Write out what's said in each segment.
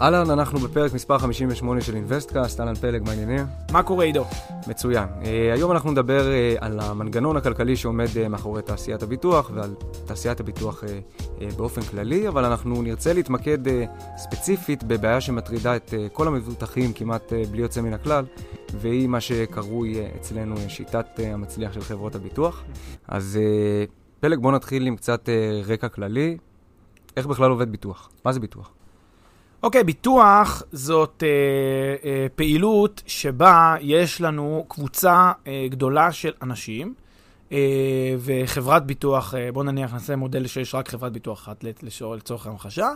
אהלן, אנחנו בפרק מספר 58 של אינוויסטקאסט, אהלן פלג, מה העניינים? מה קורה, עידו? מצוין. Uh, היום אנחנו נדבר uh, על המנגנון הכלכלי שעומד uh, מאחורי תעשיית הביטוח ועל תעשיית הביטוח uh, uh, באופן כללי, אבל אנחנו נרצה להתמקד uh, ספציפית בבעיה שמטרידה את uh, כל המבוטחים כמעט uh, בלי יוצא מן הכלל, והיא מה שקרוי uh, אצלנו uh, שיטת uh, המצליח של חברות הביטוח. אז uh, פלג, בוא נתחיל עם קצת uh, רקע כללי. איך בכלל עובד ביטוח? מה זה ביטוח? אוקיי, okay, ביטוח זאת אה, אה, פעילות שבה יש לנו קבוצה אה, גדולה של אנשים, אה, וחברת ביטוח, אה, בואו נניח נעשה מודל שיש רק חברת ביטוח אחת לצורך המחשה,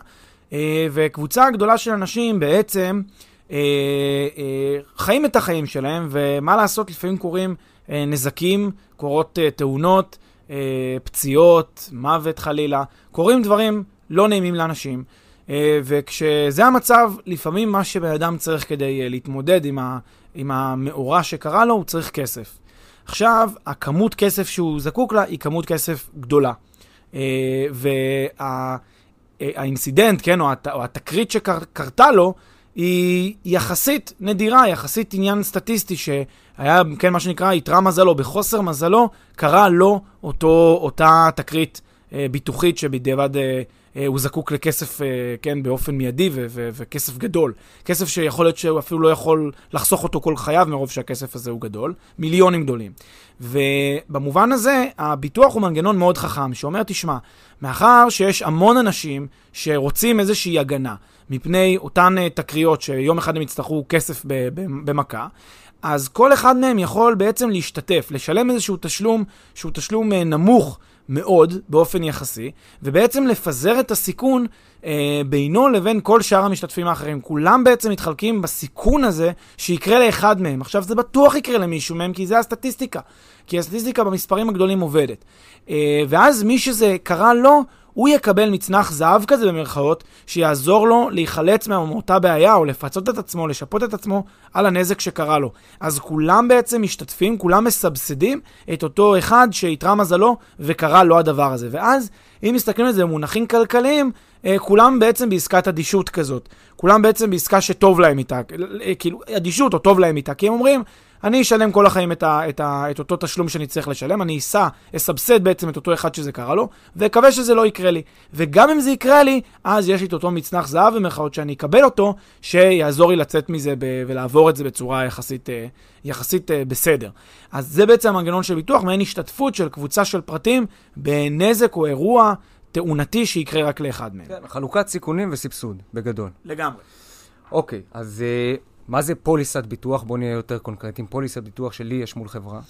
אה, וקבוצה גדולה של אנשים בעצם אה, אה, חיים את החיים שלהם, ומה לעשות, לפעמים קורים אה, נזקים, קורות אה, תאונות, אה, פציעות, מוות חלילה, קורים דברים לא נעימים לאנשים. אה, וכשזה המצב, לפעמים מה שבן אדם צריך כדי אה, להתמודד עם, ה, עם המאורע שקרה לו, הוא צריך כסף. עכשיו, הכמות כסף שהוא זקוק לה היא כמות כסף גדולה. אה, והאינסידנט, כן, או, הת, או התקרית שקרתה לו, היא יחסית נדירה, יחסית עניין סטטיסטי שהיה, כן, מה שנקרא, יתרה מזלו, בחוסר מזלו, קרה לו אותו, אותה תקרית ביטוחית שבדיעבד אה, הוא זקוק לכסף, אה, כן, באופן מיידי ו- ו- וכסף גדול. כסף שיכול להיות שהוא אפילו לא יכול לחסוך אותו כל חייו מרוב שהכסף הזה הוא גדול, מיליונים גדולים. ובמובן הזה, הביטוח הוא מנגנון מאוד חכם, שאומר, תשמע, מאחר שיש המון אנשים שרוצים איזושהי הגנה מפני אותן אה, תקריות שיום אחד הם יצטרכו כסף במכה, אז כל אחד מהם יכול בעצם להשתתף, לשלם איזשהו תשלום שהוא תשלום נמוך. מאוד באופן יחסי, ובעצם לפזר את הסיכון אה, בינו לבין כל שאר המשתתפים האחרים. כולם בעצם מתחלקים בסיכון הזה שיקרה לאחד מהם. עכשיו, זה בטוח יקרה למישהו מהם, כי זה הסטטיסטיקה. כי הסטטיסטיקה במספרים הגדולים עובדת. אה, ואז מי שזה קרה לו, הוא יקבל מצנח זהב כזה במרכאות, שיעזור לו להיחלץ מאותה בעיה, או לפצות את עצמו, לשפות את עצמו על הנזק שקרה לו. אז כולם בעצם משתתפים, כולם מסבסדים את אותו אחד שאיתרע מזלו וקרה לו הדבר הזה. ואז, אם מסתכלים על זה במונחים כלכליים, אה, כולם בעצם בעסקת אדישות כזאת. כולם בעצם בעסקה שטוב להם איתה. אה, כאילו, אדישות או טוב להם איתה. כי הם אומרים, אני אשלם כל החיים את, ה, את, ה, את אותו תשלום שאני צריך לשלם, אני אסע, אסבסד בעצם את אותו אחד שזה קרה לו, ואקווה שזה לא יקרה לי. וגם אם זה יקרה לי, אז יש לי את אותו מצנח זהב במרכאות שאני אקבל אותו, שיעזור לי לצאת מזה ב, ולעבור את זה בצורה יחסית, אה, יחסית אה, בסדר. אז זה בעצם המנגנון של ביטוח, מעין השתתפות של קבוצה של פרטים בנזק או אירוע תאונתי שיקרה רק לאחד מהם. כן, חלוקת סיכונים וסבסוד, בגדול. לגמרי. אוקיי, אז... Uh... מה זה פוליסת ביטוח? בואו נהיה יותר קונקרטיים. פוליסת ביטוח שלי יש מול חברה.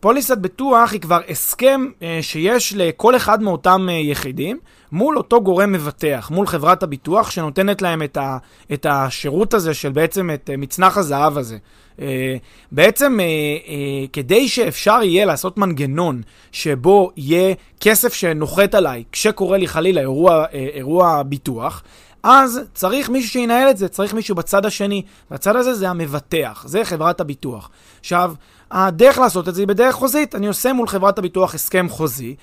פוליסת ביטוח היא כבר הסכם אה, שיש לכל אחד מאותם אה, יחידים מול אותו גורם מבטח, מול חברת הביטוח שנותנת להם את, ה, את השירות הזה של בעצם את אה, מצנח הזהב הזה. אה, בעצם אה, אה, כדי שאפשר יהיה לעשות מנגנון שבו יהיה כסף שנוחת עליי כשקורה לי חלילה אירוע, אה, אירוע ביטוח, אז צריך מישהו שינהל את זה, צריך מישהו בצד השני, והצד הזה זה המבטח, זה חברת הביטוח. עכשיו, הדרך לעשות את זה היא בדרך חוזית. אני עושה מול חברת הביטוח הסכם חוזי,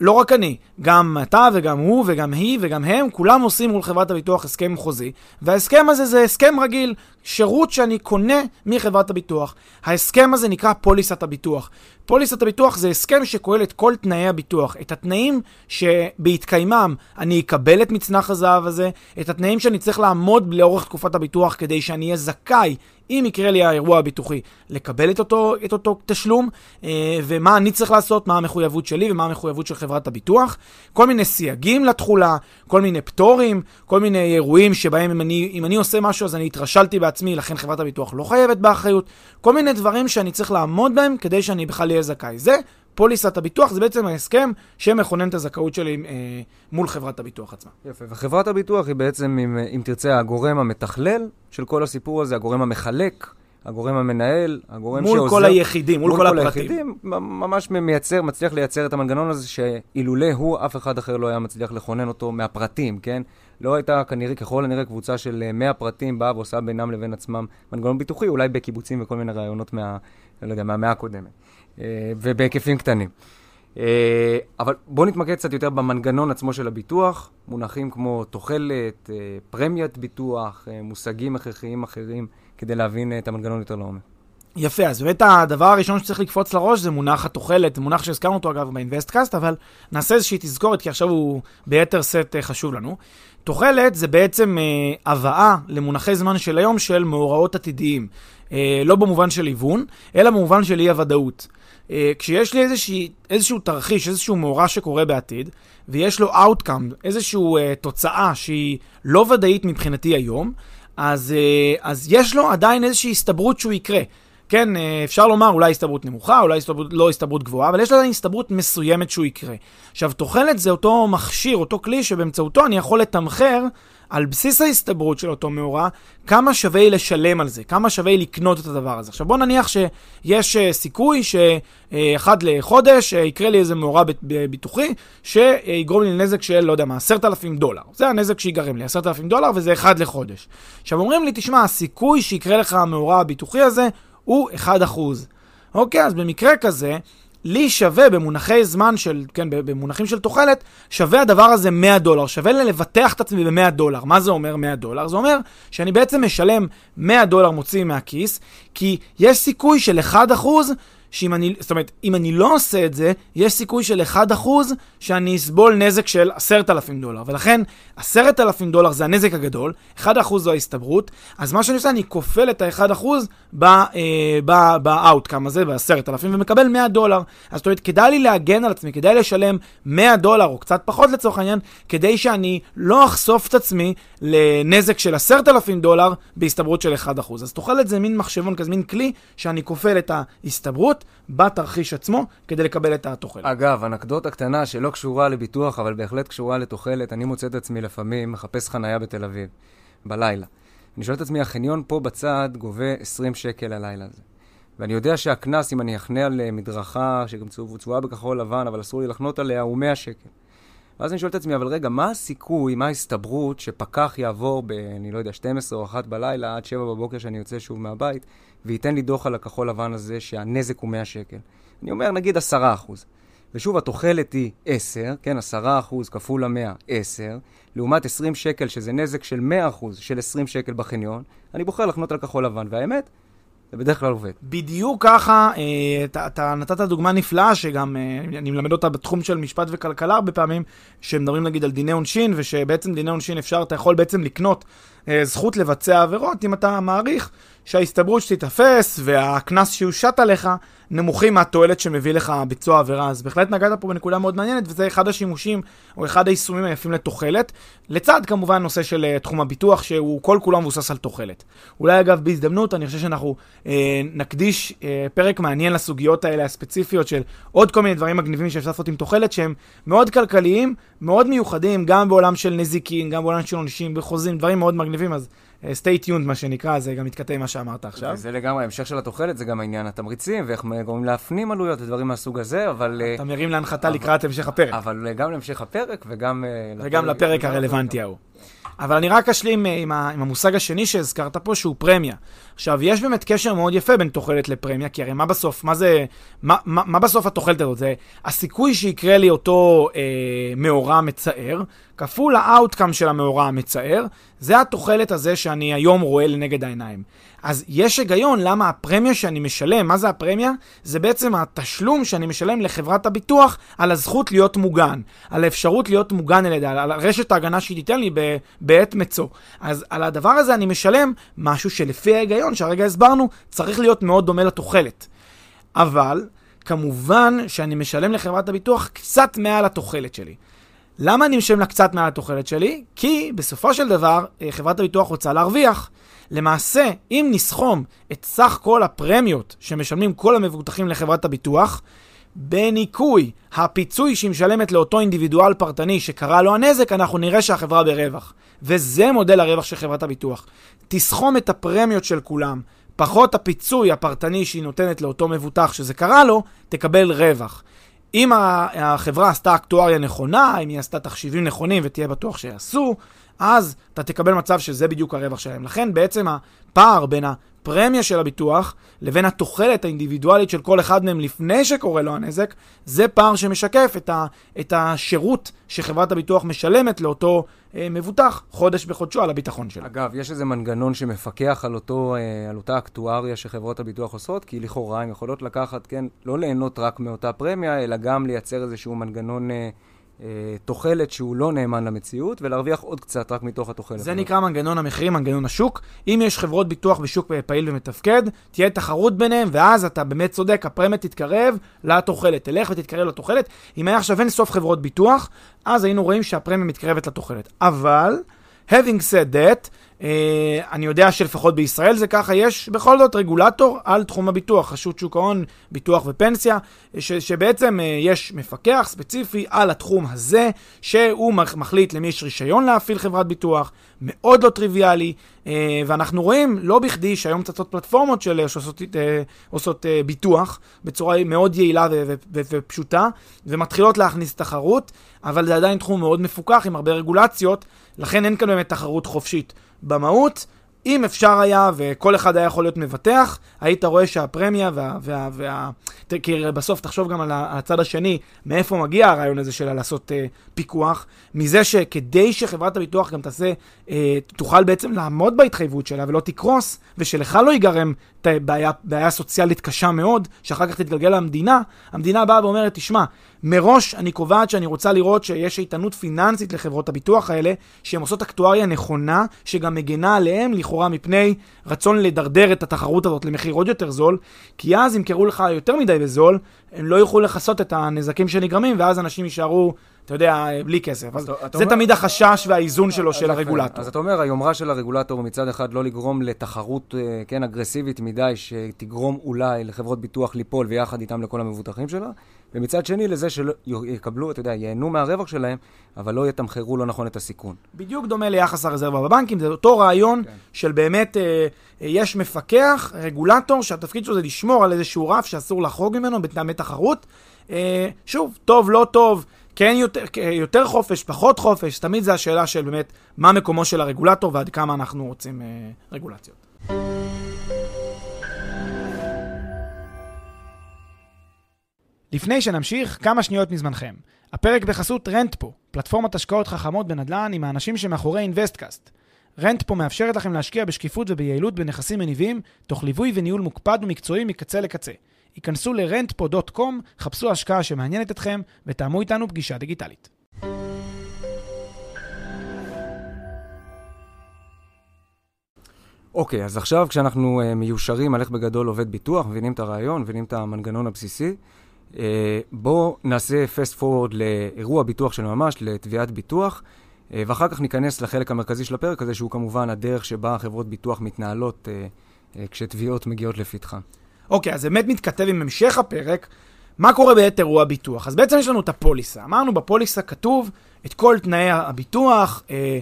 לא רק אני, גם אתה וגם הוא וגם היא וגם הם, כולם עושים מול חברת הביטוח הסכם חוזי, וההסכם הזה זה הסכם רגיל, שירות שאני קונה מחברת הביטוח. ההסכם הזה נקרא פוליסת הביטוח. פוליסת הביטוח זה הסכם שכולל את כל תנאי הביטוח, את התנאים שבהתקיימם אני אקבל את מצנח הזהב הזה, את התנאים שאני צריך לעמוד לאורך תקופת הביטוח כדי שאני אהיה זכאי אם יקרה לי האירוע הביטוחי, לקבל את אותו, את אותו תשלום, אה, ומה אני צריך לעשות, מה המחויבות שלי ומה המחויבות של חברת הביטוח. כל מיני סייגים לתכולה, כל מיני פטורים, כל מיני אירועים שבהם אם אני, אם אני עושה משהו אז אני התרשלתי בעצמי, לכן חברת הביטוח לא חייבת באחריות. כל מיני דברים שאני צריך לעמוד בהם כדי שאני בכלל אהיה זכאי. זה פוליסת הביטוח זה בעצם ההסכם שמכונן את הזכאות שלי אה, מול חברת הביטוח עצמה. יפה, וחברת הביטוח היא בעצם, אם, אם תרצה, הגורם המתכלל של כל הסיפור הזה, הגורם המחלק, הגורם המנהל, הגורם מול שעוזר... מול כל היחידים, מול, מול כל, כל הפרטים. היחידים, ממש מייצר, מצליח לייצר את המנגנון הזה, שאילולא הוא, אף אחד אחר לא היה מצליח לכונן אותו מהפרטים, כן? לא הייתה כנראה, ככל הנראה, קבוצה של 100 פרטים באה ועושה בינם לבין עצמם מנגנון ביטוחי, אולי בקיבוצים וכל מיני רעיונות מה, לא יודע, מהמאה הקודמת. אה, ובהיקפים קטנים. אה, אבל בואו נתמקד קצת יותר במנגנון עצמו של הביטוח, מונחים כמו תוחלת, אה, פרמיית ביטוח, מושגים הכרחיים אחרים, כדי להבין את המנגנון יותר לעומק. יפה, אז באמת הדבר הראשון שצריך לקפוץ לראש זה מונח התוחלת, מונח שהזכרנו אותו אגב באינבסטקאסט, אבל נעשה איזושהי תזכורת, כי עכשיו הוא ביתר סט חשוב לנו. תוחלת זה בעצם אה, הבאה למונחי זמן של היום של מאורעות עתידיים. אה, לא במובן של היוון, אלא במובן של אי-הוודאות. אה, כשיש לי איזושהי, איזשהו תרחיש, איזשהו מאורע שקורה בעתיד, ויש לו outcome, איזושהי אה, תוצאה שהיא לא ודאית מבחינתי היום, אז, אה, אז יש לו עדיין איזושהי הסתברות שהוא יקרה. כן, אה, אפשר לומר אולי הסתברות נמוכה, אולי הסתברות, לא הסתברות גבוהה, אבל יש עדיין הסתברות מסוימת שהוא יקרה. עכשיו, תוחלת זה אותו מכשיר, אותו כלי שבאמצעותו אני יכול לתמחר על בסיס ההסתברות של אותו מאורע, כמה שווה לשלם על זה, כמה שווה לקנות את הדבר הזה. עכשיו בוא נניח שיש uh, סיכוי שאחד לחודש uh, יקרה לי איזה מאורע ביטוחי, שיגרום לי לנזק של, לא יודע מה, עשרת אלפים דולר. זה הנזק שיגרם לי, עשרת אלפים דולר, וזה אחד לחודש. עכשיו אומרים לי, תשמע, הסיכוי שיקרה לך המאורע הביטוחי הזה הוא 1%. אוקיי, אז במקרה כזה, לי שווה במונחי זמן של, כן, במונחים של תוחלת, שווה הדבר הזה 100 דולר. שווה לי לבטח את עצמי ב-100 דולר. מה זה אומר 100 דולר? זה אומר שאני בעצם משלם 100 דולר מוציא מהכיס, כי יש סיכוי של 1% שאם אני, זאת אומרת, אם אני לא עושה את זה, יש סיכוי של 1% שאני אסבול נזק של 10,000 דולר. ולכן, 10,000 דולר זה הנזק הגדול, 1% זו ההסתברות, אז מה שאני עושה, אני כופל את ה-1% ב-outcome הזה, ב-10,000, ומקבל 100 דולר. אז זאת אומרת, כדאי לי להגן על עצמי, כדאי לשלם 100 דולר, או קצת פחות לצורך העניין, כדי שאני לא אחשוף את עצמי לנזק של 10,000 דולר בהסתברות של 1%. אז תאכל את זה מין מחשבון כזה, מין כלי, שאני כופל את ההסתברות. בתרחיש עצמו כדי לקבל את התוחלת. אגב, אנקדוטה קטנה שלא קשורה לביטוח, אבל בהחלט קשורה לתוחלת, אני מוצא את עצמי לפעמים מחפש חנייה בתל אביב, בלילה. אני שואל את עצמי, החניון פה בצד גובה 20 שקל הלילה הזה. ואני יודע שהקנס, אם אני אחנה על אה, מדרכה שגם צבועה בכחול לבן, אבל אסור לי לחנות עליה, הוא 100 שקל. ואז אני שואל את עצמי, אבל רגע, מה הסיכוי, מה ההסתברות שפקח יעבור ב, אני לא יודע, 12 או 1 בלילה עד 7 בבוקר שאני יוצא שוב מהבית, וייתן לי דוח על הכחול לבן הזה שהנזק הוא 100 שקל. אני אומר, נגיד 10 אחוז. ושוב, התוחלת היא 10, כן, 10 אחוז כפול ה-100, 10, לעומת 20 שקל, שזה נזק של 100 אחוז של 20 שקל בחניון, אני בוחר לחנות על כחול לבן. והאמת, זה בדרך כלל עובד. בדיוק ככה, אה, אתה, אתה נתת דוגמה נפלאה, שגם אה, אני מלמד אותה בתחום של משפט וכלכלה הרבה פעמים, שמדברים נגיד על דיני עונשין, ושבעצם דיני עונשין אפשר, אתה יכול בעצם לקנות אה, זכות לבצע עבירות, אם אתה מעריך שההסתברות שתיתפס והקנס שיושת עליך נמוכים מהתועלת שמביא לך ביצוע עבירה. אז בהחלט נגעת פה בנקודה מאוד מעניינת, וזה אחד השימושים או אחד היישומים היפים לתוחלת. לצד כמובן נושא של uh, תחום הביטוח, שהוא כל כולו מבוסס על תוחלת. אולי אגב בהזדמנות, אני חושב שאנחנו uh, נקדיש uh, פרק מעניין לסוגיות האלה הספציפיות של עוד כל מיני דברים מגניבים שאפשר לעשות עם תוחלת, שהם מאוד כלכליים, מאוד מיוחדים, גם בעולם של נזיקין, גם בעולם של עונשים וחוזים, דברים מאוד מגניבים, אז... אה, stay tuned, מה שנקרא, זה גם מתכתב עם מה שאמרת עכשיו. זה לגמרי, המשך של התוחלת, זה גם העניין התמריצים, ואיך גורמים להפנים עלויות ודברים מהסוג הזה, אבל... אה, אתה מרים להנחתה לקראת המשך הפרק. אבל אה, גם להמשך הפרק וגם... וגם לפרק הרלוונטי ההוא. אבל אני רק אשלים עם המושג השני שהזכרת פה, שהוא פרמיה. עכשיו, יש באמת קשר מאוד יפה בין תוחלת לפרמיה, כי הרי מה בסוף, מה זה, מה, מה, מה בסוף התוחלת הזאת? זה הסיכוי שיקרה לי אותו אה, מאורע מצער, כפול ה outcome של המאורע המצער, זה התוחלת הזה שאני היום רואה לנגד העיניים. אז יש היגיון למה הפרמיה שאני משלם, מה זה הפרמיה? זה בעצם התשלום שאני משלם לחברת הביטוח על הזכות להיות מוגן, על האפשרות להיות מוגן על ידה, על רשת ההגנה שהיא תיתן לי בעת מצוא. אז על הדבר הזה אני משלם משהו שלפי ההיגיון שהרגע הסברנו, צריך להיות מאוד דומה לתוחלת. אבל, כמובן שאני משלם לחברת הביטוח קצת מעל התוחלת שלי. למה אני משלם לה קצת מעל התוחלת שלי? כי בסופו של דבר אה, חברת הביטוח רוצה להרוויח. למעשה, אם נסכום את סך כל הפרמיות שמשלמים כל המבוטחים לחברת הביטוח, בניכוי הפיצוי שהיא משלמת לאותו אינדיבידואל פרטני שקרה לו הנזק, אנחנו נראה שהחברה ברווח. וזה מודל הרווח של חברת הביטוח. תסכום את הפרמיות של כולם, פחות הפיצוי הפרטני שהיא נותנת לאותו מבוטח שזה קרה לו, תקבל רווח. אם החברה עשתה אקטואריה נכונה, אם היא עשתה תחשיבים נכונים ותהיה בטוח שיעשו, אז אתה תקבל מצב שזה בדיוק הרווח שלהם. לכן בעצם הפער בין הפרמיה של הביטוח לבין התוחלת האינדיבידואלית של כל אחד מהם לפני שקורה לו הנזק, זה פער שמשקף את, ה, את השירות שחברת הביטוח משלמת לאותו אה, מבוטח חודש בחודשו על הביטחון שלו. אגב, יש איזה מנגנון שמפקח על, אותו, אה, על אותה אקטואריה שחברות הביטוח עושות, כי לכאורה הן יכולות לקחת, כן, לא ליהנות רק מאותה פרמיה, אלא גם לייצר איזשהו מנגנון... אה, תוחלת שהוא לא נאמן למציאות, ולהרוויח עוד קצת רק מתוך התוחלת. זה נקרא מנגנון המחירים, מנגנון השוק. אם יש חברות ביטוח בשוק פעיל ומתפקד, תהיה תחרות ביניהם, ואז אתה באמת צודק, הפרמיה תתקרב לתוחלת. תלך ותתקרב לתוחלת. אם היה עכשיו אין סוף חברות ביטוח, אז היינו רואים שהפרמיה מתקרבת לתוחלת. אבל, having said that, אני יודע שלפחות בישראל זה ככה, יש בכל זאת רגולטור על תחום הביטוח, רשות שוק ההון, ביטוח ופנסיה, ש, שבעצם uh, יש מפקח ספציפי על התחום הזה, שהוא מחליט למי יש רישיון להפעיל חברת ביטוח, מאוד לא טריוויאלי, ואנחנו רואים לא בכדי שהיום צצות פלטפורמות של, שעושות עושות, ביטוח בצורה מאוד יעילה ו- ו- ו- ופשוטה, ומתחילות להכניס תחרות, אבל זה עדיין תחום מאוד מפוקח עם הרבה רגולציות, לכן אין כאן באמת תחרות חופשית. במהות, אם אפשר היה וכל אחד היה יכול להיות מבטח, היית רואה שהפרמיה וה... וה, וה כי בסוף תחשוב גם על הצד השני, מאיפה מגיע הרעיון הזה שלה לעשות uh, פיקוח, מזה שכדי שחברת הביטוח גם תעשה, uh, תוכל בעצם לעמוד בהתחייבות שלה ולא תקרוס, ושלך לא ייגרם בעיה, בעיה סוציאלית קשה מאוד, שאחר כך תתגלגל למדינה, המדינה באה ואומרת, תשמע, מראש אני קובעת שאני רוצה לראות שיש איתנות פיננסית לחברות הביטוח האלה, שהן עושות אקטואריה נכונה, שגם מגנה עליהן לכאורה מפני רצון לדרדר את התחרות הזאת למחיר עוד יותר זול, כי אז ימכרו לך יותר מדי בזול, הם לא יוכלו לכסות את הנזקים שנגרמים, ואז אנשים יישארו... אתה יודע, בלי כסף. אז, אז זה אומר, תמיד החשש והאיזון שלו של הרגולטור. אז אתה אומר, היומרה של הרגולטור מצד אחד לא לגרום לתחרות, אה, כן, אגרסיבית מדי, שתגרום אולי לחברות ביטוח ליפול ויחד איתם לכל המבוטחים שלה, ומצד שני לזה שיקבלו, אתה יודע, ייהנו מהרווח שלהם, אבל לא יתמחרו לא נכון את הסיכון. בדיוק דומה ליחס הרזרבה בבנקים, זה אותו רעיון כן. של באמת, אה, יש מפקח, רגולטור, שהתפקיד שלו זה לשמור על איזשהו רף שאסור לחרוג ממנו בטעמי תחרות. אה, שוב, טוב, לא טוב. כן יותר, יותר חופש, פחות חופש, תמיד זה השאלה של באמת מה מקומו של הרגולטור ועד כמה אנחנו רוצים אה, רגולציות. לפני שנמשיך, כמה שניות מזמנכם. הפרק בחסות רנטפו, פלטפורמת השקעות חכמות בנדל"ן עם האנשים שמאחורי אינוויסטקאסט. רנטפו מאפשרת לכם להשקיע בשקיפות וביעילות בנכסים מניבים, תוך ליווי וניהול מוקפד ומקצועי מקצה לקצה. היכנסו ל-rentpo.com, חפשו השקעה שמעניינת אתכם ותאמו איתנו פגישה דיגיטלית. אוקיי, okay, אז עכשיו כשאנחנו uh, מיושרים על איך בגדול עובד ביטוח, מבינים את הרעיון, מבינים את המנגנון הבסיסי, uh, בואו נעשה fast forward לאירוע ביטוח של ממש, לתביעת ביטוח, uh, ואחר כך ניכנס לחלק המרכזי של הפרק הזה, שהוא כמובן הדרך שבה חברות ביטוח מתנהלות uh, uh, כשתביעות מגיעות לפתחן. אוקיי, אז באמת מתכתב עם המשך הפרק, מה קורה בעת אירוע ביטוח. אז בעצם יש לנו את הפוליסה. אמרנו, בפוליסה כתוב את כל תנאי הביטוח, אה,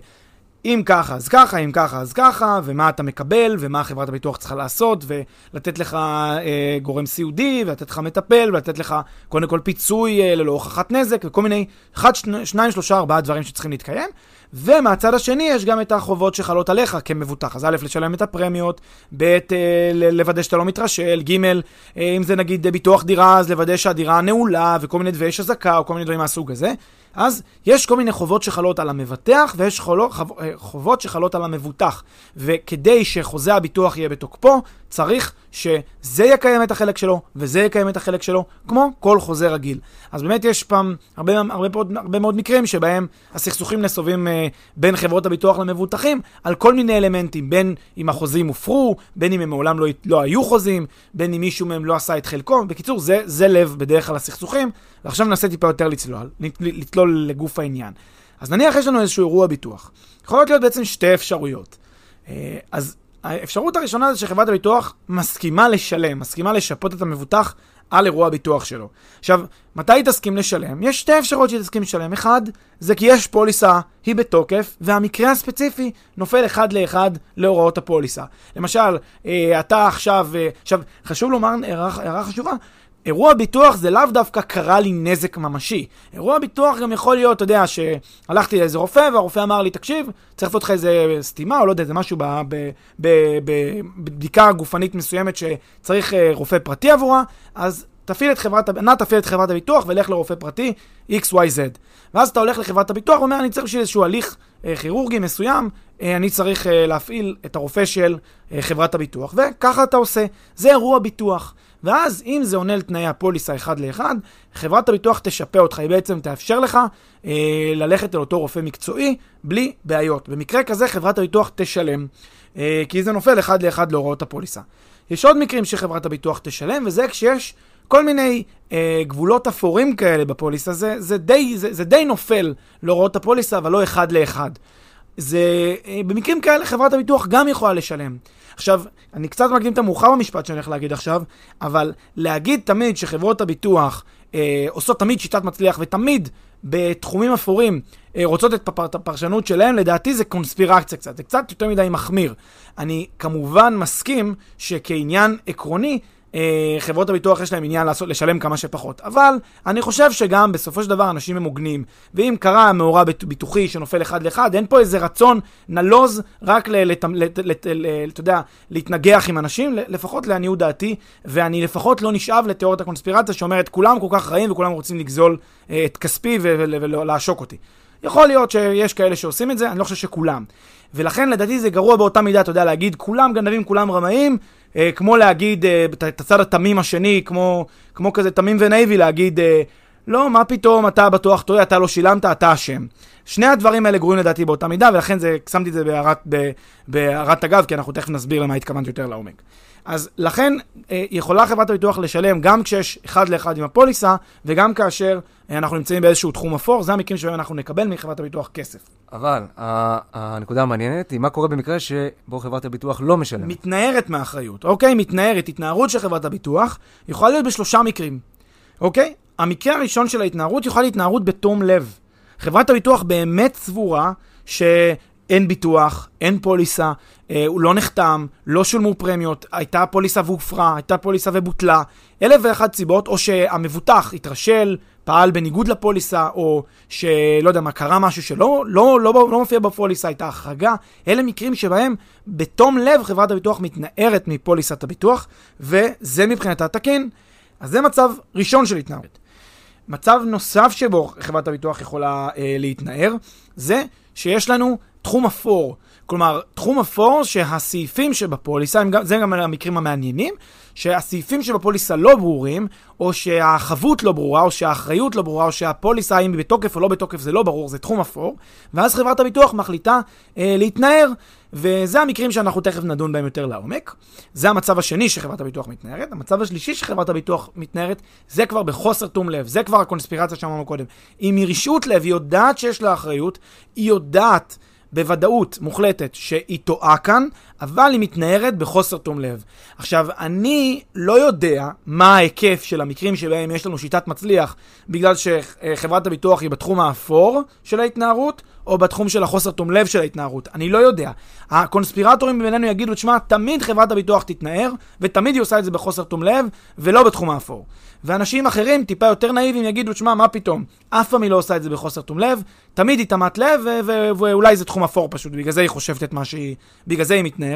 אם ככה אז ככה, אם ככה אז ככה, ומה אתה מקבל, ומה חברת הביטוח צריכה לעשות, ולתת לך אה, גורם סיעודי, ולתת לך מטפל, ולתת לך קודם כל פיצוי אה, ללא הוכחת נזק, וכל מיני, אחד, שני, שניים, שלושה, ארבעה דברים שצריכים להתקיים. ומהצד השני יש גם את החובות שחלות עליך כמבוטח. אז א', לשלם את הפרמיות, ב', אה, לוודא שאתה לא מתרשל, ג', אה, אם זה נגיד ביטוח דירה, אז לוודא שהדירה נעולה, וכל מיני דברים, יש אזעקה, או כל מיני דברים מהסוג הזה. אז יש כל מיני חובות שחלות על המבטח, ויש חולות, חובות שחלות על המבוטח. וכדי שחוזה הביטוח יהיה בתוקפו, צריך שזה יקיים את החלק שלו, וזה יקיים את החלק שלו, כמו כל חוזה רגיל. אז באמת יש פעם הרבה, הרבה, הרבה, מאוד מקרים שבהם הסכסוכים נסובים אה, בין חברות הביטוח למבוטחים על כל מיני אלמנטים, בין אם החוזים הופרו, בין אם הם מעולם לא, לא היו חוזים, בין אם מישהו מהם לא עשה את חלקו. בקיצור, זה, זה לב בדרך כלל הסכסוכים, ועכשיו ננסה טיפה יותר לצלול, לצלול לגוף העניין. אז נניח יש לנו איזשהו אירוע ביטוח. יכולות להיות בעצם שתי אפשרויות. אה, אז האפשרות הראשונה זה שחברת הביטוח מסכימה לשלם, מסכימה לשפות את המבוטח על אירוע הביטוח שלו. עכשיו, מתי היא תסכים לשלם? יש שתי אפשרויות שהיא תסכים לשלם. אחד, זה כי יש פוליסה, היא בתוקף, והמקרה הספציפי נופל אחד לאחד להוראות הפוליסה. למשל, אה, אתה עכשיו, אה, עכשיו, חשוב לומר הערה חשובה, אירוע ביטוח זה לאו דווקא קרה לי נזק ממשי. אירוע ביטוח גם יכול להיות, אתה יודע, שהלכתי לאיזה רופא והרופא אמר לי, תקשיב, צריך לעשות לך איזה סתימה או לא יודע, איזה משהו בבדיקה גופנית מסוימת שצריך אה, רופא פרטי עבורה, אז תפעיל את חברת, נא תפעיל את חברת הביטוח ולך לרופא פרטי XYZ. ואז אתה הולך לחברת הביטוח ואומר, אני צריך בשביל איזשהו הליך אה, כירורגי מסוים, אה, אני צריך אה, להפעיל את הרופא של אה, חברת הביטוח, וככה אתה עושה. זה אירוע ביטוח. ואז אם זה עונה לתנאי הפוליסה אחד לאחד, חברת הביטוח תשפה אותך, היא בעצם תאפשר לך אה, ללכת אל אותו רופא מקצועי בלי בעיות. במקרה כזה חברת הביטוח תשלם, אה, כי זה נופל אחד לאחד להוראות הפוליסה. יש עוד מקרים שחברת הביטוח תשלם, וזה כשיש כל מיני אה, גבולות אפורים כאלה בפוליסה, זה, זה, די, זה, זה די נופל להוראות הפוליסה, אבל לא אחד לאחד. זה, אה, במקרים כאלה חברת הביטוח גם יכולה לשלם. עכשיו, אני קצת מקדים את המאוחר במשפט שאני הולך להגיד עכשיו, אבל להגיד תמיד שחברות הביטוח אה, עושות תמיד שיטת מצליח ותמיד בתחומים אפורים אה, רוצות את הפרשנות שלהם, לדעתי זה קונספירציה קצת, זה קצת יותר מדי מחמיר. אני כמובן מסכים שכעניין עקרוני, אה, חברות הביטוח יש להם עניין לעשות, לשלם כמה שפחות. אבל אני חושב שגם בסופו של דבר אנשים הם הוגנים. ואם קרה מאורע ביטוחי שנופל אחד לאחד, אין פה איזה רצון נלוז רק, להתנגח עם אנשים, לפחות לעניות דעתי, ואני לפחות לא נשאב לתיאוריית הקונספירציה שאומרת כולם כל כך רעים וכולם רוצים לגזול אה, את כספי ולעשוק אותי. יכול להיות שיש כאלה שעושים את זה, אני לא חושב שכולם. ולכן לדעתי זה גרוע באותה מידה, אתה יודע, להגיד כולם גנבים, כולם רמאים, אה, כמו להגיד אה, את הצד התמים השני, כמו, כמו כזה תמים ונאיבי, להגיד, אה, לא, מה פתאום, אתה בטוח טועה, אתה לא שילמת, אתה אשם. שני הדברים האלה גרועים לדעתי באותה מידה, ולכן זה, שמתי את זה בהערת, אגב, כי אנחנו תכף נסביר למה התכוונתי יותר לעומק. אז לכן אה, יכולה חברת הביטוח לשלם גם כשיש אחד לאחד עם הפוליסה, וגם כאשר אה, אנחנו נמצאים באיזשהו תחום אפור, זה המקרים שבהם אנחנו נקבל מחברת הביטוח כסף. אבל הנקודה המעניינת היא מה קורה במקרה שבו חברת הביטוח לא משלמת. מתנערת מאחריות, אוקיי? מתנערת. התנערות של חברת הביטוח יכולה להיות בשלושה מקרים, אוקיי? המקרה הראשון של ההתנערות יכולה להיות התנערות בתום לב. חברת הביטוח באמת סבורה ש... אין ביטוח, אין פוליסה, אה, הוא לא נחתם, לא שולמו פרמיות, הייתה פוליסה והופרה, הייתה פוליסה ובוטלה, אלף ואחת סיבות, או שהמבוטח התרשל, פעל בניגוד לפוליסה, או שלא יודע מה, קרה משהו שלא לא, לא, לא, לא מופיע בפוליסה, הייתה החרגה. אלה מקרים שבהם בתום לב חברת הביטוח מתנערת מפוליסת הביטוח, וזה מבחינתה תקין. אז זה מצב ראשון של התנערות. מצב נוסף שבו חברת הביטוח יכולה אה, להתנער, זה שיש לנו תחום אפור. כלומר, תחום אפור שהסעיפים שבפוליסה, זה גם המקרים המעניינים, שהסעיפים שבפוליסה לא ברורים, או שהחבות לא ברורה, או שהאחריות לא ברורה, או שהפוליסה, האם היא בתוקף או לא בתוקף, זה לא ברור, זה תחום אפור, ואז חברת הביטוח מחליטה אה, להתנער, וזה המקרים שאנחנו תכף נדון בהם יותר לעומק. זה המצב השני שחברת הביטוח מתנערת. המצב השלישי שחברת הביטוח מתנערת, זה כבר בחוסר תום לב, זה כבר הקונספירציה שאמרנו קודם. אם היא רשעות לב, היא יודעת שיש לה אחריות, היא יודעת... בוודאות מוחלטת שהיא טועה כאן, אבל היא מתנערת בחוסר תום לב. עכשיו, אני לא יודע מה ההיקף של המקרים שבהם יש לנו שיטת מצליח בגלל שחברת הביטוח היא בתחום האפור של ההתנערות, או בתחום של החוסר תום לב של ההתנערות. אני לא יודע. הקונספירטורים בינינו יגידו, תשמע, תמיד חברת הביטוח תתנער, ותמיד היא עושה את זה בחוסר תום לב, ולא בתחום האפור. ואנשים אחרים, טיפה יותר נאיבים, יגידו, תשמע, מה פתאום? אף פעם היא לא עושה את זה בחוסר תום לב, תמיד היא תמת לב, ואולי זה תחום אפור פשוט, בגלל זה היא חושבת את מה שהיא... בגלל זה היא מתנערת.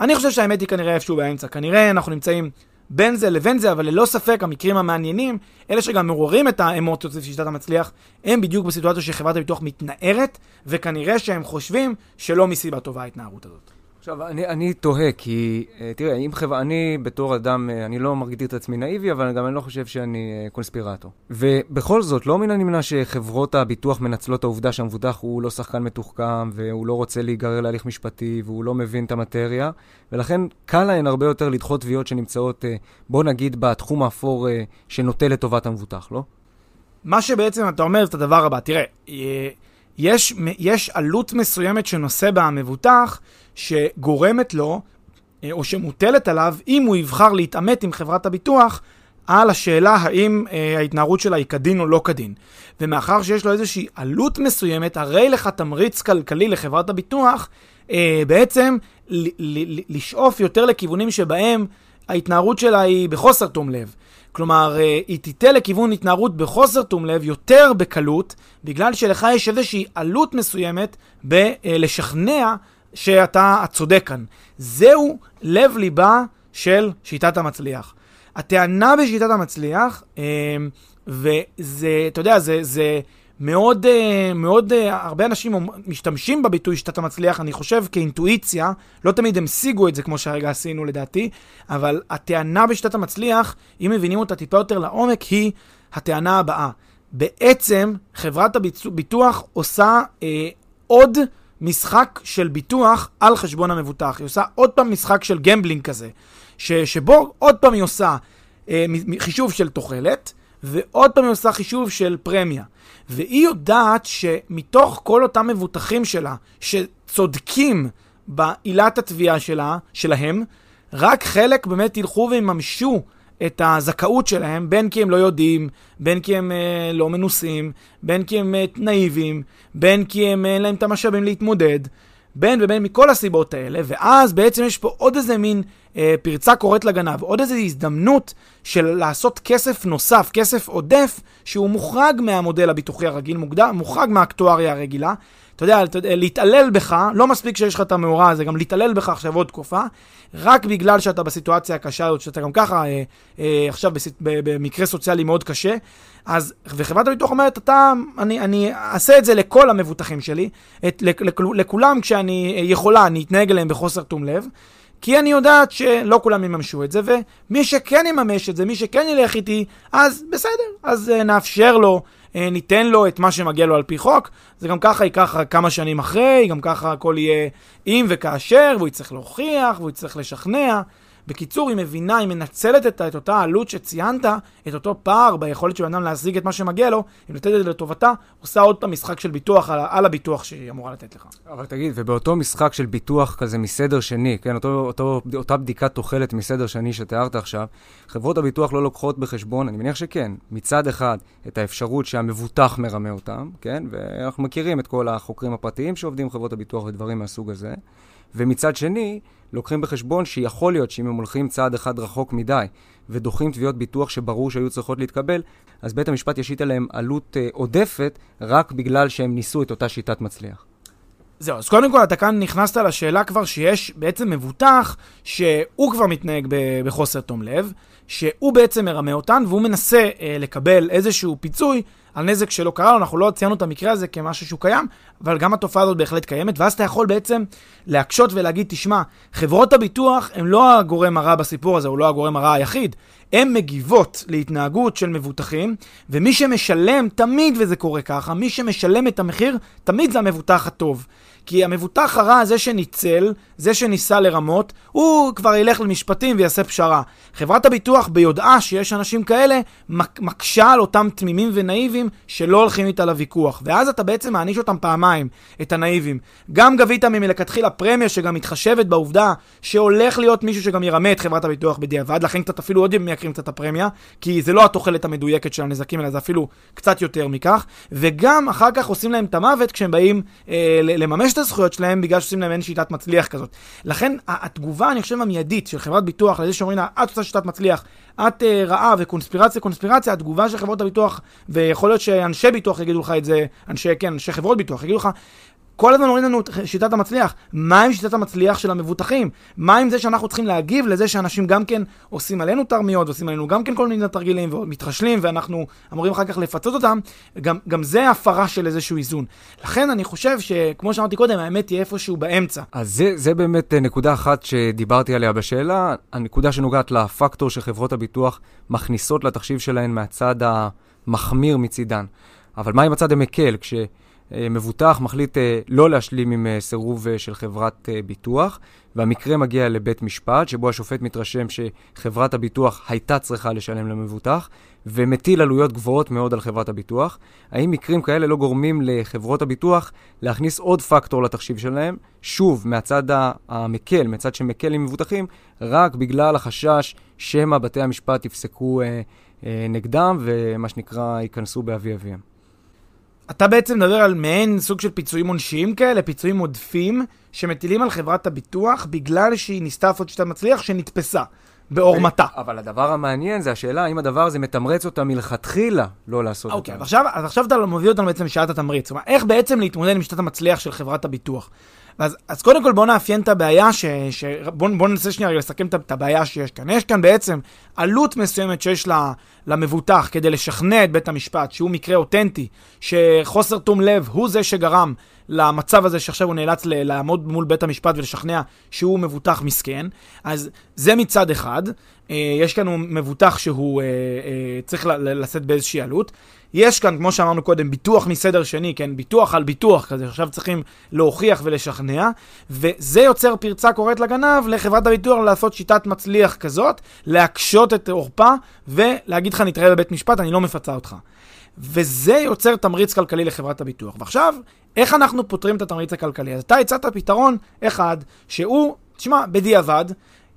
אני חושב שהאמת היא כנראה איפשהו באמצע. כנראה אנחנו נמצאים בין זה לבין זה, אבל ללא ספק המקרים המעניינים, אלה שגם מעוררים את האמוציות של שיטת המצליח, הם בדיוק בסיטואציה שחברת הביטוח מתנערת, וכנראה שהם חושבים שלא מסיבה טובה ההתנערות הזאת. עכשיו, אני, אני תוהה, כי uh, תראה, אם חברה, אני בתור אדם, uh, אני לא מגדיר את עצמי נאיבי, אבל גם אני לא חושב שאני uh, קונספירטור. ובכל זאת, לא מן הנמנע שחברות הביטוח מנצלות את העובדה שהמבוטח הוא לא שחקן מתוחכם, והוא לא רוצה להיגרר להליך משפטי, והוא לא מבין את המטריה, ולכן קל להן הרבה יותר לדחות תביעות שנמצאות, בוא נגיד, בתחום האפור שנוטה לטובת המבוטח, לא? מה שבעצם אתה אומר את הדבר הבא, תראה, יש, יש עלות מסוימת שנושא בה המבוטח, שגורמת לו, אה, או שמוטלת עליו, אם הוא יבחר להתעמת עם חברת הביטוח, על השאלה האם אה, ההתנערות שלה היא כדין או לא כדין. ומאחר שיש לו איזושהי עלות מסוימת, הרי לך תמריץ כלכלי לחברת הביטוח, אה, בעצם ל- ל- לשאוף יותר לכיוונים שבהם ההתנערות שלה היא בחוסר תום לב. כלומר, אה, היא תיטה לכיוון התנערות בחוסר תום לב יותר בקלות, בגלל שלך יש איזושהי עלות מסוימת בלשכנע שאתה הצודק כאן. זהו לב ליבה של שיטת המצליח. הטענה בשיטת המצליח, אה, וזה, אתה יודע, זה, זה מאוד, אה, מאוד, הרבה אנשים משתמשים בביטוי שיטת המצליח, אני חושב כאינטואיציה, לא תמיד הם שיגו את זה כמו שהרגע עשינו לדעתי, אבל הטענה בשיטת המצליח, אם מבינים אותה טיפה יותר לעומק, היא הטענה הבאה. בעצם חברת הביטוח עושה אה, עוד משחק של ביטוח על חשבון המבוטח. היא עושה עוד פעם משחק של gambling כזה, ש, שבו עוד פעם היא עושה אה, חישוב של תוחלת, ועוד פעם היא עושה חישוב של פרמיה. והיא יודעת שמתוך כל אותם מבוטחים שלה, שצודקים בעילת התביעה שלה, שלהם, רק חלק באמת ילכו ויממשו את הזכאות שלהם, בין כי הם לא יודעים, בין כי הם אה, לא מנוסים, בין כי הם אה, נאיבים, בין כי הם אין להם את המשאבים להתמודד, בין ובין מכל הסיבות האלה, ואז בעצם יש פה עוד איזה מין אה, פרצה קוראת לגנב, עוד איזו הזדמנות של לעשות כסף נוסף, כסף עודף, שהוא מוחרג מהמודל הביטוחי הרגיל, מוחרג מהאקטואריה הרגילה. אתה יודע, להתעלל בך, לא מספיק שיש לך את המאורע הזה, גם להתעלל בך עכשיו עוד תקופה, רק בגלל שאתה בסיטואציה הקשה הזאת, שאתה גם ככה אה, אה, עכשיו בסיט, במקרה סוציאלי מאוד קשה, אז, וחברת הביטוח אומרת, אתה, אני, אני אעשה את זה לכל המבוטחים שלי, את, לכ, לכ, לכולם כשאני יכולה, אני אתנהג אליהם בחוסר תום לב. כי אני יודעת שלא כולם יממשו את זה, ומי שכן יממש את זה, מי שכן ילך איתי, אז בסדר, אז uh, נאפשר לו, ניתן לו את מה שמגיע לו על פי חוק. זה גם ככה ייקח כמה שנים אחרי, גם ככה הכל יהיה אם וכאשר, והוא יצטרך להוכיח, והוא יצטרך לשכנע. בקיצור, היא מבינה, היא מנצלת את, את אותה עלות שציינת, את אותו פער ביכולת של אדם להשיג את מה שמגיע לו, היא נותנת את זה לטובתה, עושה עוד פעם משחק של ביטוח על, על הביטוח שהיא אמורה לתת לך. אבל תגיד, ובאותו משחק של ביטוח כזה מסדר שני, כן, אותו, אותו, אותה בדיקת תוחלת מסדר שני שתיארת עכשיו, חברות הביטוח לא לוקחות בחשבון, אני מניח שכן, מצד אחד, את האפשרות שהמבוטח מרמה אותם, כן, ואנחנו מכירים את כל החוקרים הפרטיים שעובדים חברות הביטוח ודברים מהסוג הזה, ומצד שני, לוקחים בחשבון שיכול להיות שאם הם הולכים צעד אחד רחוק מדי ודוחים תביעות ביטוח שברור שהיו צריכות להתקבל, אז בית המשפט ישית עליהם עלות אה, עודפת רק בגלל שהם ניסו את אותה שיטת מצליח. זהו, אז קודם כל אתה כאן נכנסת לשאלה כבר שיש בעצם מבוטח שהוא כבר מתנהג בחוסר תום לב, שהוא בעצם מרמה אותן והוא מנסה אה, לקבל איזשהו פיצוי על נזק שלא קרה לו, אנחנו לא ציינו את המקרה הזה כמשהו שהוא קיים, אבל גם התופעה הזאת בהחלט קיימת, ואז אתה יכול בעצם להקשות ולהגיד, תשמע, חברות הביטוח הן לא הגורם הרע בסיפור הזה, הוא לא הגורם הרע היחיד, הן מגיבות להתנהגות של מבוטחים, ומי שמשלם, תמיד וזה קורה ככה, מי שמשלם את המחיר, תמיד זה המבוטח הטוב. כי המבוטח הרע, זה שניצל, זה שניסה לרמות, הוא כבר ילך למשפטים ויעשה פשרה. חברת הביטוח, ביודעה שיש אנשים כאלה, מקשה על אותם תמימים ונאיבים שלא הולכים איתה לוויכוח. ואז אתה בעצם מעניש אותם פעמיים, את הנאיבים. גם גבית מלכתחילה פרמיה שגם מתחשבת בעובדה שהולך להיות מישהו שגם ירמה את חברת הביטוח בדיעבד, לכן קצת אפילו עוד מייקרים קצת הפרמיה, כי זה לא התוחלת המדויקת של הנזקים, אלא זה אפילו קצת יותר מכך. וגם אחר כך עושים להם את המוות כשהם באים אה, לממש את הזכויות שלהם, בגלל שעושים להם אין שיטת מצליח כזאת. לכן התגובה, אני חושב, המיידית של חברת ביטוח לזה שאומרים לה, את עושה שיטת מצליח, את uh, רעה וקונספירציה, קונספירציה, התגובה של חברות הביטוח, ויכול להיות שאנשי ביטוח יגידו לך את זה, אנשי, כן, אנשי חברות ביטוח יגידו לך, כל הזמן אומרים לנו שיטת המצליח. מה עם שיטת המצליח של המבוטחים? מה עם זה שאנחנו צריכים להגיב לזה שאנשים גם כן עושים עלינו תרמיות, ועושים עלינו גם כן כל מיני תרגילים, ומתרשלים, ואנחנו אמורים אחר כך לפצות אותם? גם, גם זה הפרה של איזשהו איזון. לכן אני חושב שכמו שאמרתי קודם, האמת היא איפשהו באמצע. אז זה, זה באמת אה, נקודה אחת שדיברתי עליה בשאלה, הנקודה שנוגעת לפקטור שחברות הביטוח מכניסות לתחשיב שלהן מהצד המחמיר מצידן. אבל מה עם הצד המקל? כש... אה, מבוטח מחליט אה, לא להשלים עם אה, סירוב של חברת ביטוח, והמקרה מגיע לבית משפט, שבו השופט מתרשם שחברת הביטוח הייתה צריכה לשלם למבוטח, ומטיל עלויות גבוהות מאוד על חברת הביטוח. האם מקרים כאלה לא גורמים לחברות הביטוח להכניס עוד פקטור לתחשיב שלהם, שוב, מהצד המקל, מהצד שמקל עם מבוטחים, רק בגלל החשש שמא בתי המשפט יפסקו אה, אה, נגדם, ומה שנקרא, ייכנסו באבי אביהם. אתה בעצם מדבר על מעין סוג של פיצויים עונשיים כאלה, פיצויים עודפים, שמטילים על חברת הביטוח בגלל שהיא ניסתה לעשות שיטה מצליח שנתפסה. בעורמתה. אבל הדבר המעניין זה השאלה האם הדבר הזה מתמרץ אותה מלכתחילה לא לעשות את זה. אוקיי, אז עכשיו אתה מביא אותנו בעצם לשאלת התמריץ. כלומר, איך בעצם להתמודד עם שיטת המצליח של חברת הביטוח? אז, אז קודם כל בואו נאפיין את הבעיה, ש, ש, בואו בוא ננסה שנייה לסכם את, הבעיה שיש כאן. יש כאן בעצם עלות מסוימת שיש לה, למבוטח כדי לשכנע את בית המשפט, שהוא מקרה אותנטי, שחוסר תום לב הוא זה שגרם למצב הזה שעכשיו הוא נאלץ ל- לעמוד מול בית המשפט ולשכנע שהוא מבוטח מסכן. אז זה מצד אחד, יש כאן מבוטח שהוא אה, אה, צריך לשאת באיזושהי עלות. יש כאן, כמו שאמרנו קודם, ביטוח מסדר שני, כן? ביטוח על ביטוח כזה, עכשיו צריכים להוכיח ולשכנע, וזה יוצר פרצה קוראת לגנב לחברת הביטוח לעשות שיטת מצליח כזאת, להקשות את עורפה, ולהגיד לך, נתראה בבית משפט, אני לא מפצה אותך. וזה יוצר תמריץ כלכלי לחברת הביטוח. ועכשיו, איך אנחנו פותרים את התמריץ הכלכלי? אז אתה הצעת פתרון אחד, שהוא, תשמע, בדיעבד,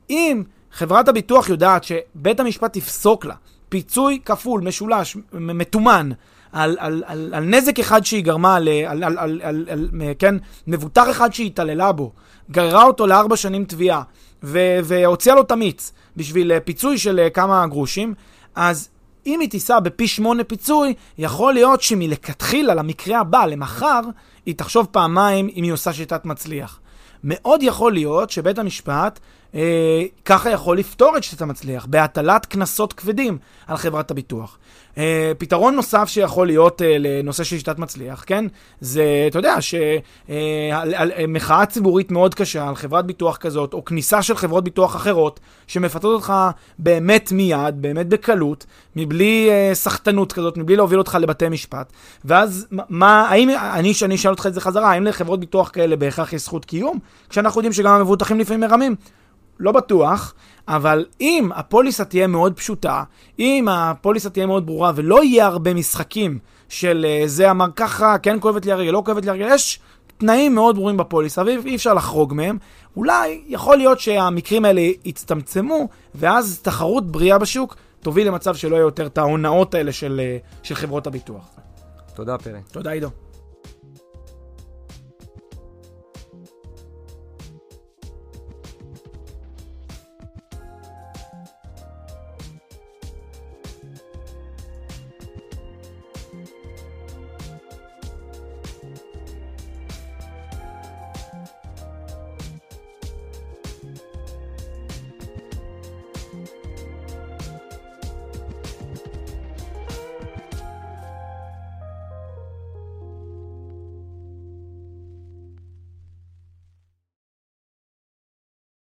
אם חברת הביטוח יודעת שבית המשפט יפסוק לה פיצוי כפול, משולש, מתומן, על, על, על, על נזק אחד שהיא גרמה, על, על, על, על, על, על, כן, מבוטח אחד שהיא התעללה בו, גררה אותו לארבע שנים תביעה, והוציאה לו את המיץ בשביל אה, פיצוי של אה, כמה גרושים, אז אם היא תיסע בפי שמונה פיצוי, יכול להיות שמלכתחילה, למקרה הבא, למחר, היא תחשוב פעמיים אם היא עושה שיטת מצליח. מאוד יכול להיות שבית המשפט אה, ככה יכול לפתור את שיטת המצליח, בהטלת קנסות כבדים על חברת הביטוח. אה, פתרון נוסף שיכול להיות אה, לנושא של שיטת מצליח, כן? זה, אתה יודע, שמחאה אה, ציבורית מאוד קשה על חברת ביטוח כזאת, או כניסה של חברות ביטוח אחרות, שמפתות אותך באמת מיד, באמת בקלות, מבלי סחטנות כזאת, מבלי להוביל אותך לבתי משפט. ואז, מה, האם, אני, אני אשאל אותך את זה חזרה, האם לחברות ביטוח כאלה בהכרח יש זכות קיום? כשאנחנו יודעים שגם המבוטחים לפעמים מרמים. לא בטוח, אבל אם הפוליסה תהיה מאוד פשוטה, אם הפוליסה תהיה מאוד ברורה ולא יהיה הרבה משחקים של uh, זה אמר ככה, כן כואבת לי הרגל, לא כואבת לי הרגל, יש תנאים מאוד ברורים בפוליסה ואי אפשר לחרוג מהם. אולי יכול להיות שהמקרים האלה יצטמצמו, ואז תחרות בריאה בשוק תוביל למצב שלא יהיה יותר את ההונאות האלה של, uh, של חברות הביטוח. תודה, פרי. תודה, עידו.